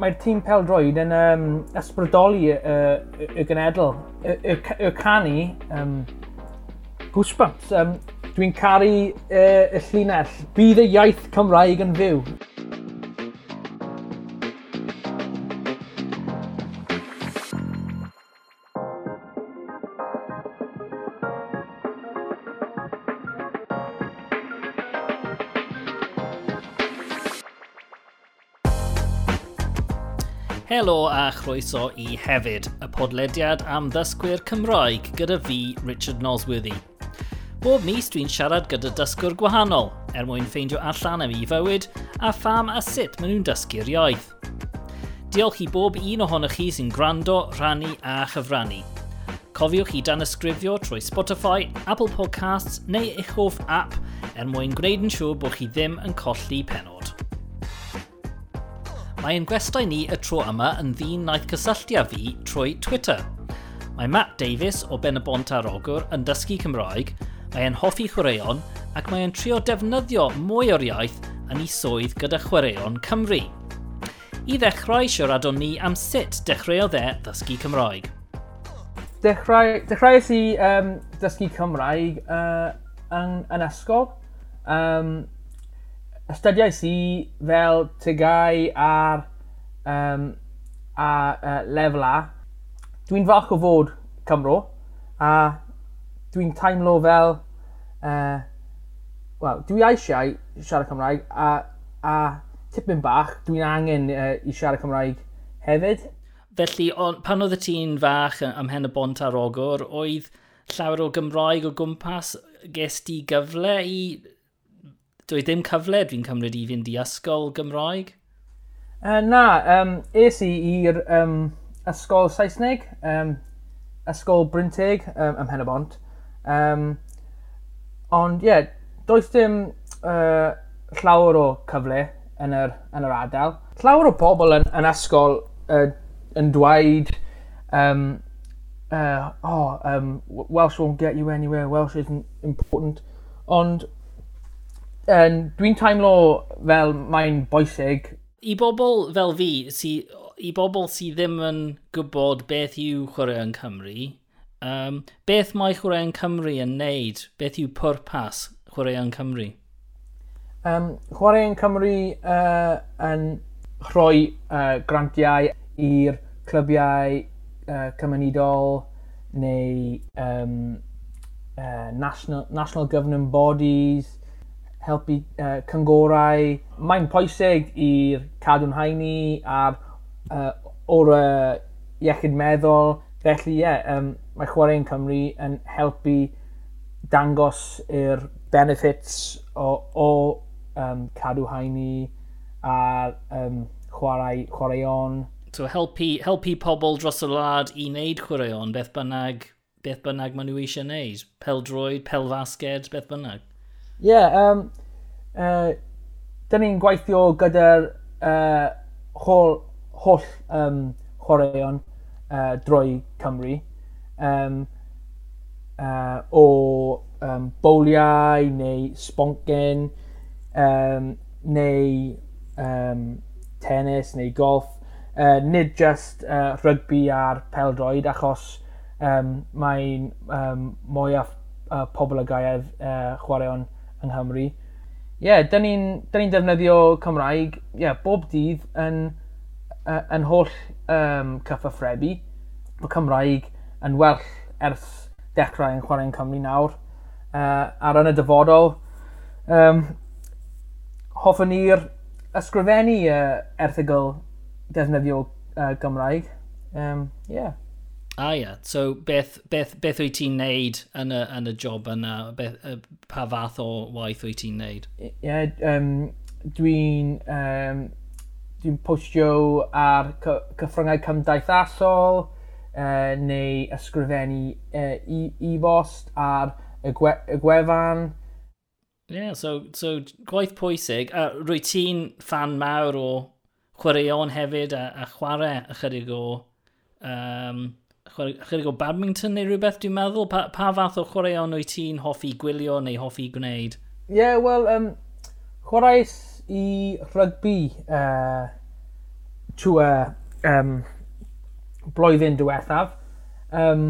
mae'r tîm peldroed yn um, ysbrydoli y, y, y genedl. Y, y, y canu, um, goosebumps, um, dwi'n caru uh, y llinell. Bydd y iaith Cymraeg yn fyw. Helo a chroeso i hefyd, y podlediad am ddysgwyr Cymraeg gyda fi, Richard Nosworthy. Bob mis dwi'n siarad gyda dysgwr gwahanol, er mwyn ffeindio allan am ei fywyd a pham a sut maen nhw'n dysgu'r iaith. Diolch i bob un ohonoch chi sy'n gwrando, rhannu a chyfrannu. Cofiwch i dan ysgrifio trwy Spotify, Apple Podcasts neu eich hoff app er mwyn gwneud yn siŵr bod chi ddim yn colli penod. Mae ein gwestai ni y tro yma yn ddyn naeth cysylltia fi trwy Twitter. Mae Matt Davis o Ben y Bont ar Ogwr yn dysgu Cymraeg, mae e'n hoffi chwaraeon ac mae e'n trio defnyddio mwy o'r iaith yn ei swydd gyda chwaraeon Cymru. I ddechrau siaradwn ni am sut dechreuodd e ddysgu Cymraeg. Dechrau, dechreuais i um, dysgu Cymraeg uh, yn, yn ysgol. Um, ystydiais i fel tygau ar, um, ar uh, lefel A. Dwi'n falch o fod Cymro a dwi'n taimlo fel, uh, wel, dwi eisiau siarad Cymraeg a, a tipyn bach dwi'n angen uh, i siarad Cymraeg hefyd. Felly, on, pan oedd y ti'n fach ym hen y bont ar ogwr, oedd llawer o Gymraeg o gwmpas, ges ti gyfle i dwi e ddim cyfle dwi'n cymryd i fynd i ysgol Gymraeg? Uh, na, um, es i i'r um, ysgol Saesneg, um, ysgol Brinteg um, ym Henebont. Um, ond ie, yeah, does dim uh, llawer o cyfle yn yr, yn yr adael. Llawer o bobl yn, yn ysgol uh, yn dweud um, uh, oh, um, Welsh won't get you anywhere, Welsh isn't important. Ond um, dwi'n taimlo fel mae'n boesig. I bobl fel fi, si, i bobl sydd ddim yn gwybod beth yw chwarae yn Cymru, um, beth mae chwarae yn Cymru yn neud? Beth yw pwrpas chwarae yn Cymru? Um, chwarae yn Cymru uh, yn rhoi uh, grantiau i'r clybiau uh, cymunedol neu um, uh, national, national Governing Bodies, helpu uh, cyngorau. Mae'n pwysig i'r cadw'n haini a'r uh, o'r uh, iechyd meddwl. Felly ie, yeah, um, mae Chwaraeon Cymru yn helpu dangos i'r benefits o, o um, cadw haini a'r um, chwarae, chwaraeon. So helpu, helpu pobl dros y wlad i wneud chwaraeon, beth bynnag, beth bynnag maen nhw eisiau wneud. Pel droed, pel fasged, beth bynnag yeah, um, uh, da ni'n gweithio gyda'r uh, holl, holl um, chwaraeon uh, drwy Cymru. Um, uh, o um, bowliau neu sboncen um, neu um, tennis neu golf. Uh, nid just uh, rygbi a'r peldroed achos um, mae'n um, mwy o uh, pobl y gaef uh, chwaraeon yng Nghymru. Ie, yeah, dyn ni'n ni defnyddio Cymraeg yeah, bob dydd yn, uh, yn holl um, cyffyffrebu. Mae Cymraeg yn well ers dechrau yn chwarae'n Cymru nawr. Uh, ar yn y dyfodol, um, hoffwn ni'r ysgrifennu uh, erthigol defnyddio uh, Gymraeg. Um, yeah. A ah, ie, yeah. so beth, beth, beth wyt ti'n neud yn y, yn y job yna? Beth, pa fath o waith wyt ti'n neud? Ie, yeah, um, dwi'n um, dwi postio ar cyffryngau cymdeithasol uh, neu ysgrifennu uh, e-bost ar y, gwe y gwefan. Ie, yeah, so, so gwaith pwysig. A rwy ti'n fan mawr o chwaraeon hefyd a, a chwarae ychydig o um, chydig o badminton neu rhywbeth, dwi'n meddwl? Pa, pa fath o chwaraeon wyt ti'n hoffi gwylio neu hoffi gwneud? Ie, yeah, wel, um, chwaraes i rygbi e, uh, trwy e, um, blwyddyn diwethaf. Um,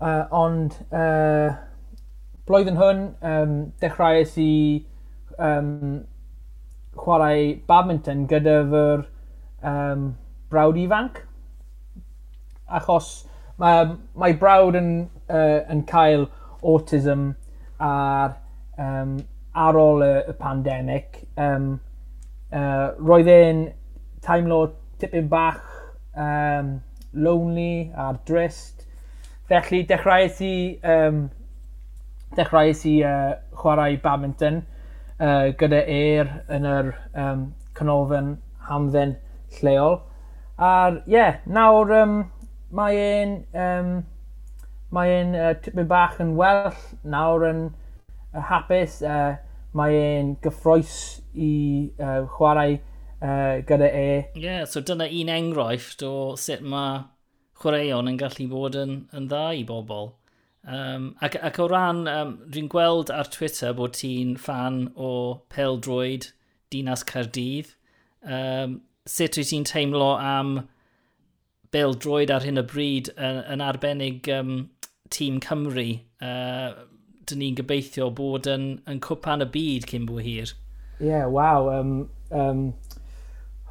uh, ond uh, blwyddyn hwn um, dechreuais i um, chwarae badminton gyda fy'r um, brawd ifanc achos mae, mae brawd yn, uh, yn cael autism ar, um, ar ôl y, y pandemig. Um, uh, roedd e'n taimlo tipyn bach um, lonely a'r drist. Felly dechreuais i, um, dechreuais i uh, chwarae badminton uh, gyda er yn yr um, canolfan hamdden lleol. A ie, yeah, nawr um, mae e'n um, mae e'n uh, tipyn bach yn well nawr yn uh, hapus. Uh, mae e'n gyffroes i uh, chwarae uh, gyda e. Ie, yeah, so dyna un enghraifft o sut mae chwaraeon yn gallu bod yn, yn dda i bobl. Um, ac, ac o ran, um, dwi'n gweld ar Twitter bod ti'n fan o Pel Droid, Dinas Cardydd. Um, sut wyt ti'n teimlo am bel Droid ar hyn o bryd yn, yn arbennig um, tîm Cymru. Uh, dyn ni'n gobeithio bod yn, yn cwpan y byd cyn bwy hir. Ie, yeah, waw. Um, um,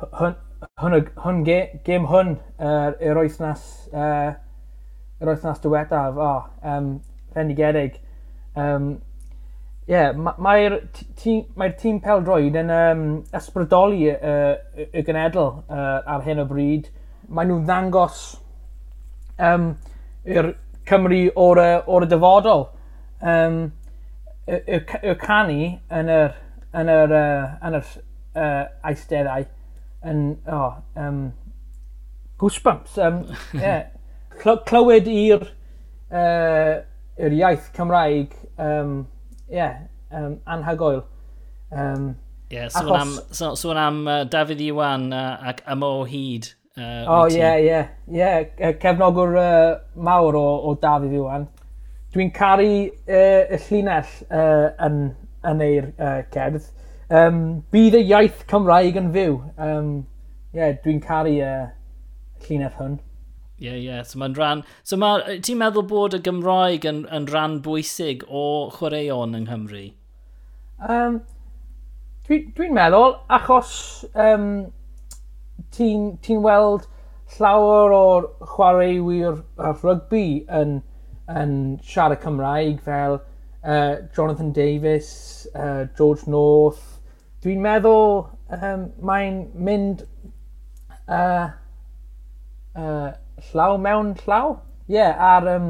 hwn, hwn, hwn, gêm hwn uh, yr oethnas, uh, yr oethnas diwethaf, o, oh, um, fendigedig. Um, Ie, yeah, mae'r tîm, mae tîm Peldroed yn um, ysbrydoli y, y, y genedl uh, ar hyn o bryd mae nhw'n ddangos um, i'r Cymru o'r, or y dyfodol. Um, y, y, y, canu yn yr, yn yr, uh, yn yr uh, aisteddau yn, oh, um, goosebumps. Um, yeah. Clywed i'r uh, iaith Cymraeg, um, yeah, um, anhygoel. Um, yeah, sôn so am, so, so am uh, Dafydd Iwan uh, ac Amo Hyd Uh, oh, ie, ie. Ie, cefnogwr uh, mawr o, o Dafydd Iwan. Dwi'n caru uh, y llinell uh, yn, yn ei'r uh, cerdd. Um, bydd y iaith Cymraeg yn fyw. Um, yeah, dwi'n caru uh, llinell hwn. Ie, yeah, ie. Yeah. So mae'n rhan... So ma, ti'n meddwl bod y Gymraeg yn, yn rhan bwysig o chwaraeon yng Nghymru? Um, dwi'n dwi meddwl, achos um, ti'n ti weld llawer o'r chwaraewyr rygbi yn, yn siarad Cymraeg fel uh, Jonathan Davis, uh, George North. Dwi'n meddwl um, mae'n mynd uh, uh, llaw mewn llaw. Ie, yeah, ar um,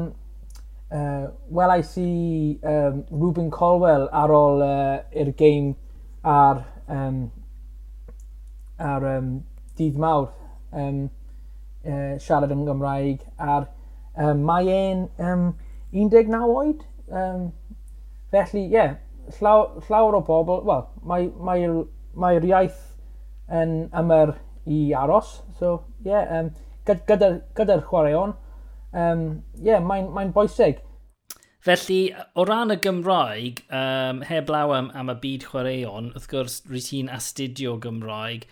uh, welais i um, Ruben Colwell ar ôl uh, i'r game ar, um, ar um, dydd mawr um, uh, siarad yn Gymraeg a'r um, mae e'n um, 19 oed um, felly ie yeah, llaw, llawer o bobl wel mae'r mae, mae, mae iaith yn ymyr i aros so ie yeah, um, gyda'r gyda, gyda chwaraeon um, yeah, mae'n mae boeseg Felly, o ran y Gymraeg, um, heb law am, am y byd chwaraeon, wrth gwrs, rwy ti'n astudio Gymraeg,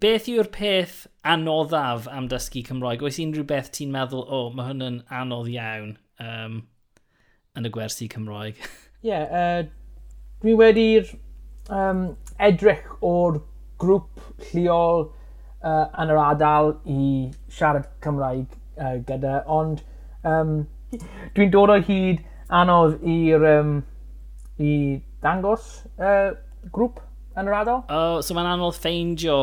beth yw'r peth anoddaf am dysgu Cymraeg? Oes unrhyw beth ti'n meddwl, o, oh, mae hwn yn anodd iawn um, yn y gwersi Cymraeg? Ie, yeah, uh, dwi wedi'r um, edrych o'r grŵp lleol uh, yn yr ardal i siarad Cymraeg uh, gyda, ond um, dwi'n dod o hyd anodd i'r um, i dangos uh, grŵp yn yr ardal. Oh, so mae'n anodd ffeindio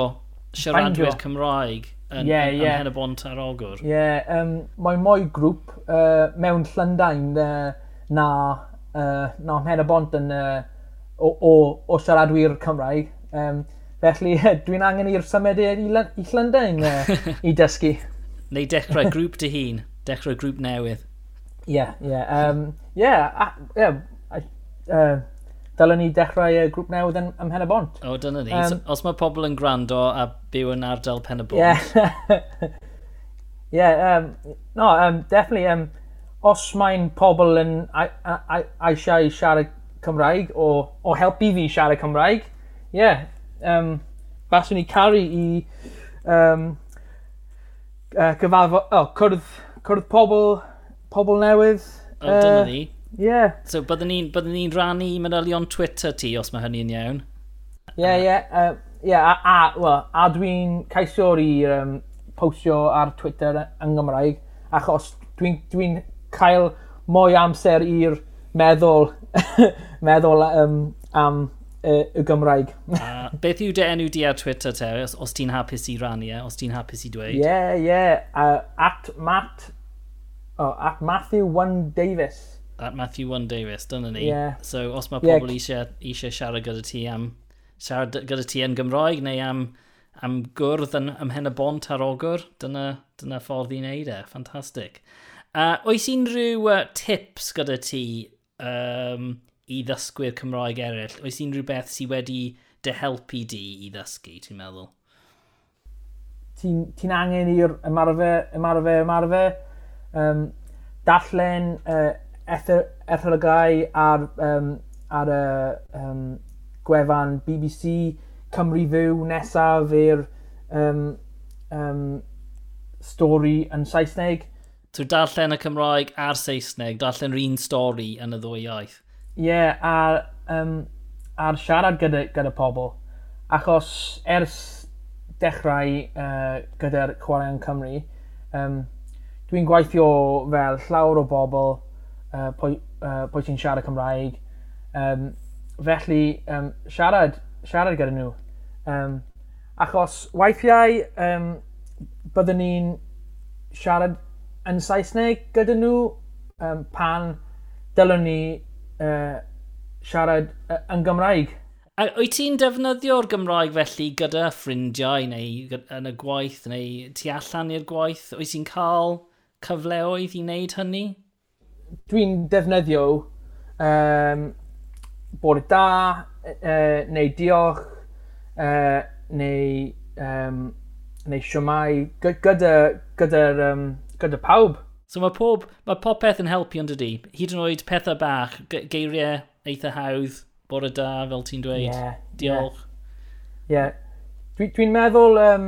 siaradwyr Cymraeg yn, yeah, yn, yeah. yn y bont ar ogwr. Ie, yeah, um, mae mwy grŵp uh, mewn Llundain uh, na, uh, na hen y bont yn, uh, o, o, o siaradwyr Cymraeg. Um, felly dwi'n angen i'r symud i, i Llundain uh, i dysgu. Neu dechrau grŵp dy hun, dechrau grŵp newydd. Ie, yeah, ie. Yeah, um, yeah, uh, yeah, uh, dylen ni dechrau uh, grŵp newydd yn, ym Pen y Bont. O, dyna ni. Um, so, os mae pobl yn gwrando a byw yn ardal Pen y Bont. Yeah. yeah, um, no, um, definitely. Um, os mae'n pobl yn eisiau siarad Cymraeg o, o helpu fi siarad Cymraeg, ie, yeah, um, baswn ni caru i um, uh, gyfarfod, oh, cwrdd, cwrdd pobl, pobl newydd. O, dyna uh, ni. Yeah. So byddwn ni'n bydde ni rannu manylion Twitter ti os mae hynny'n iawn. Ie, ie. Ie, a, well, a dwi'n caisio i um, postio ar Twitter yng Nghymraeg, achos dwi'n dwi, cael mwy amser i'r meddwl, meddwl um, am uh, y Gymraeg. a, beth yw dy enw di ar Twitter te, os, os ti'n hapus i rannu e, os ti'n hapus i dweud? Ie, yeah, ie. Yeah. Uh, at Matt, oh, at Matthew 1 Davis at Matthew 1 Davis, dyna ni. Yeah. So os mae pobl yeah. eisiau, eisiau siarad gyda ti am siarad gyda ti yn Gymraeg neu am, am gwrdd yn ymhen y bont ar ogwr, dyna, dyna ffordd i wneud e. Ffantastig. Uh, oes unrhyw uh, tips gyda ti um, i ddysgwyr Cymraeg eraill? Oes unrhyw beth sydd wedi dy helpu di i ddysgu, ti'n meddwl? Ti'n ti angen i'r ymarfer, ymarfer, ymarfer. Um, darllen uh, etholygau ar, um, ar y um, gwefan BBC Cymru Fyw nesaf i'r um, um, stori yn Saesneg. Tw darllen y Cymraeg a'r Saesneg, darllen un stori yn y ddwy iaith. Ie, yeah, a'r um, a'r siarad gyda, gyda pobl. Achos ers dechrau uh, gyda'r Chwaraeon Cymru, um, dwi'n gweithio fel llawer o bobl uh, pwy, uh, pwy ti'n siarad Cymraeg. Um, felly, um, siarad, siarad gyda nhw. Um, achos weithiau um, byddwn ni'n siarad yn Saesneg gyda nhw um, pan dylwn ni uh, siarad uh, yn Gymraeg. A wyt ti'n defnyddio'r Gymraeg felly gyda ffrindiau neu yn y gwaith neu tu allan i'r gwaith? Wyt ti'n cael cyfleoedd i wneud hynny? dwi'n defnyddio um, bod da, uh, neu diolch, uh, neu, um, neu siomau, gyda, gyda, um, gyda pawb. So mae pob, mae popeth yn helpu ond ydy, Hyd yn oed pethau bach, geiriau eitha hawdd, bore da, fel ti'n dweud. Yeah, Diolch. Ie. Yeah. Dwi'n dwi meddwl, um,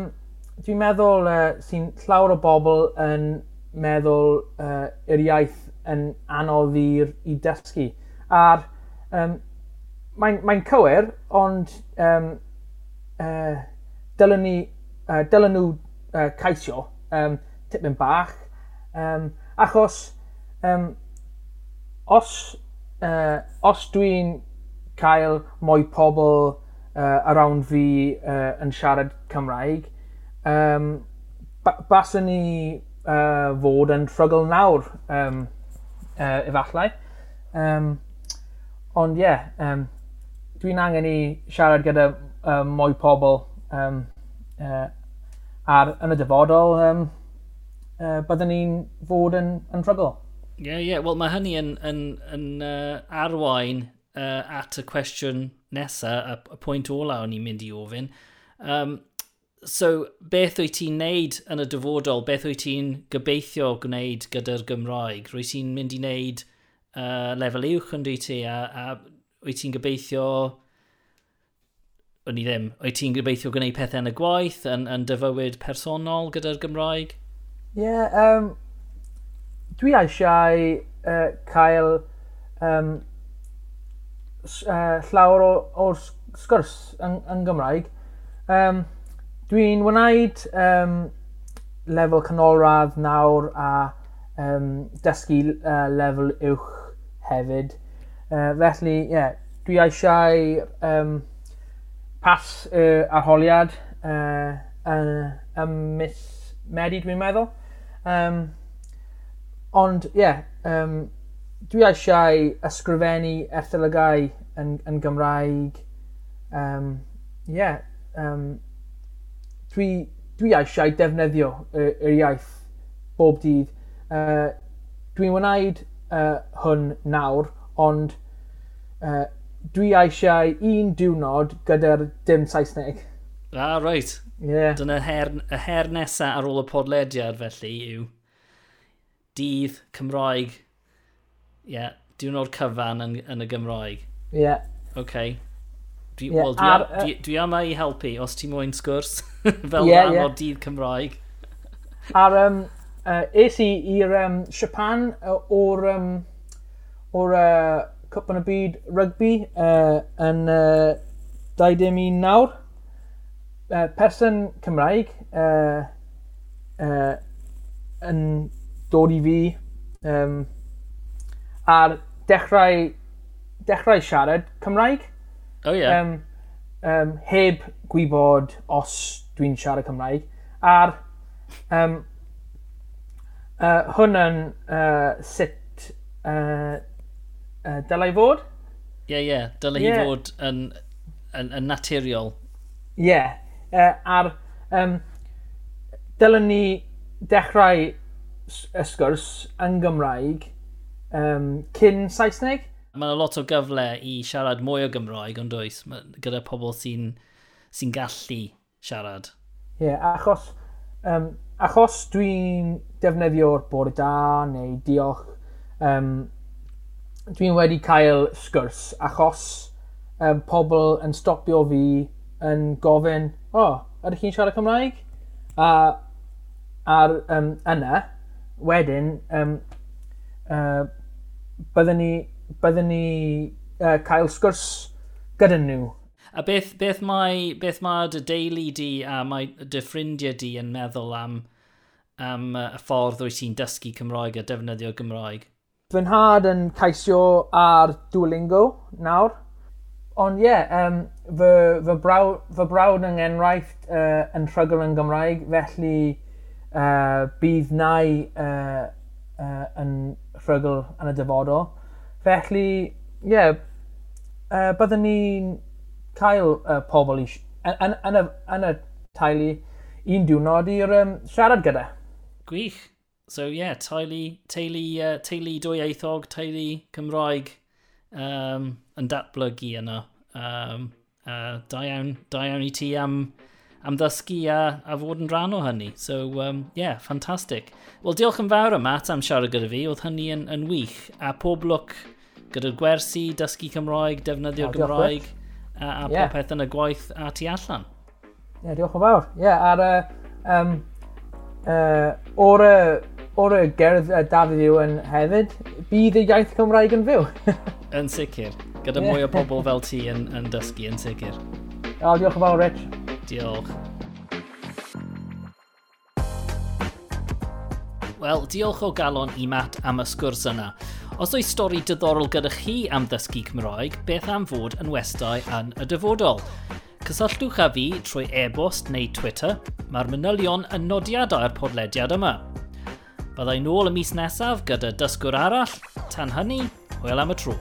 dwi'n meddwl uh, sy'n llawer o bobl yn meddwl uh, yr iaith yn anodd i'r i dysgu. A'r, um, mae'n mae cywir, ond um, uh, dylen, ni, uh, dylen nhw uh, caisio um, tipyn bach, um, achos um, os, uh, os dwi'n cael mwy pobl uh, around fi uh, yn siarad Cymraeg, um, baswn ni uh, fod yn rhygl nawr um, uh, efallai. Um, ond ie, yeah, um, dwi'n angen i siarad gyda um, mwy pobl um, uh, ar, yn y dyfodol um, uh, byddwn ni'n fod yn, yn drygol. Ie, yeah, ie. Yeah. Wel, mae hynny yn, yn, yn uh, arwain uh, at y cwestiwn nesaf, y, y pwynt ola o'n i'n mynd i ofyn. Um, So, beth wyt ti'n neud yn y dyfodol? Beth wyt ti'n gobeithio gwneud gyda'r Gymraeg? Rwy ti'n mynd i wneud uh, lefel uwch yn dwi ti? A, a wyt ti'n gobeithio... O'n i ddim. Wyt ti'n gobeithio gwneud pethau yn y gwaith, yn, yn dyfywyd personol gyda'r Gymraeg? Ie, yeah, um, dwi eisiau uh, cael um, uh, llawer o, o sgwrs yn, yn Gymraeg. Um, Dwi'n wneud um, lefel canolradd nawr a um, dysgu uh, lefel uwch hefyd. Uh, felly, ie, yeah, dwi eisiau um, pas uh, arholiad uh, yn ymys Medi, dwi'n meddwl. Um, ond, ie, yeah, um, dwi eisiau ysgrifennu erthylogau yn, yn Gymraeg. Ie, um, yeah, um, dwi, dwi eisiau defnyddio yr, yr iaith bob dydd. Uh, dwi'n wneud uh, hwn nawr, ond uh, dwi eisiau un diwrnod gyda'r dim Saesneg. Ah, right. Yeah. Dyna her, y her nesaf ar ôl y podlediad felly yw dydd Cymraeg. Ie, yeah, diwrnod cyfan yn, yn y Gymraeg. Ie. Yeah. Okay. Dwi, yeah, well, dwi, ar, a, dwi, dwi yma i helpu os ti moyn sgwrs fel yeah, rhan yeah. o'r dydd Cymraeg. Ar, um, uh, es i i'r um, Siapan o'r um, o'r uh, Cwp yn y Byd Rygbi uh, yn uh, 21 nawr. Uh, person Cymraeg uh, uh, yn dod i fi um, ar dechrau, dechrau siarad Cymraeg Oh, ie. Yeah. Um, um, heb gwybod os dwi'n siarad Cymraeg. A'r um, uh, hwn yn uh, sut uh, uh, dylai fod. Ie, yeah, ie. Yeah. Dylai yeah. hi fod yn, yn, yn naturiol. Ie. Yeah. Uh, a'r um, dylen ni dechrau y sgwrs yn Gymraeg um, cyn Saesneg. Mae yna lot o gyfle i siarad mwy o Gymraeg, ond oes, gyda pobl sy'n sy gallu siarad. Ie, yeah, achos, um, achos dwi'n defnyddio'r bore da neu diolch, um, dwi'n wedi cael sgwrs achos um, pobl yn stopio fi yn gofyn, o, oh, ydych chi'n siarad Cymraeg? A ar um, yna, wedyn, um, uh, byddwn ni byddwn ni uh, cael sgwrs gyda nhw. A beth, beth mae, beth mae dy deulu di a mae dy ffrindiau di yn meddwl am, am y ffordd wyt ti'n dysgu Cymraeg a defnyddio Gymraeg? Fy nhad yn caisio ar Duolingo nawr. Ond ie, yeah, um, fy, fy, braw, fy brawd yng enghraifft uh, yn rhygl yn Gymraeg, felly uh, bydd nai uh, uh, yn rhygl yn y dyfodol. Felly, ie, yeah, uh, byddwn ni'n cael uh, pobl i, yn, yn, yn, y, yn y taulu un diwrnod i'r um, siarad gyda. Gwych. So ie, yeah, taulu, teulu, uh, teulu dwyieithog, teulu Cymraeg um, yn datblygu yno. Um, uh, da, iawn, da iawn i ti am, am ddysgu a, a fod yn rhan o hynny. So ie, um, yeah, ffantastig. Wel, diolch yn fawr am at am siarad gyda fi, oedd hynny yn, yn wych. A pob lwc gyda'r gwersi, dysgu Cymraeg, defnyddio oh, Gymraeg a, a yeah. popeth yn y gwaith a tu allan. Ie, yeah, diolch yn fawr. Ie, yeah, ar y... Um, uh, o'r y, or y gerdd uh, Dafydd yw yn hefyd, bydd y iaith Cymraeg yn fyw. yn sicr. Gyda yeah. mwy o bobl fel ti yn, yn dysgu, yn sicr. O, oh, diolch yn fawr, Rich. Diolch. Wel, diolch o galon i Matt am y sgwrs yna. Os oes stori diddorol gyda chi am ddysgu Cymraeg, beth am fod yn westau yn y dyfodol? Cysylltwch â fi trwy e-bost neu Twitter, mae'r manylion yn nodiad ar podlediad yma. Byddai nôl y mis nesaf gyda dysgwr arall, tan hynny, hwyl am y tro.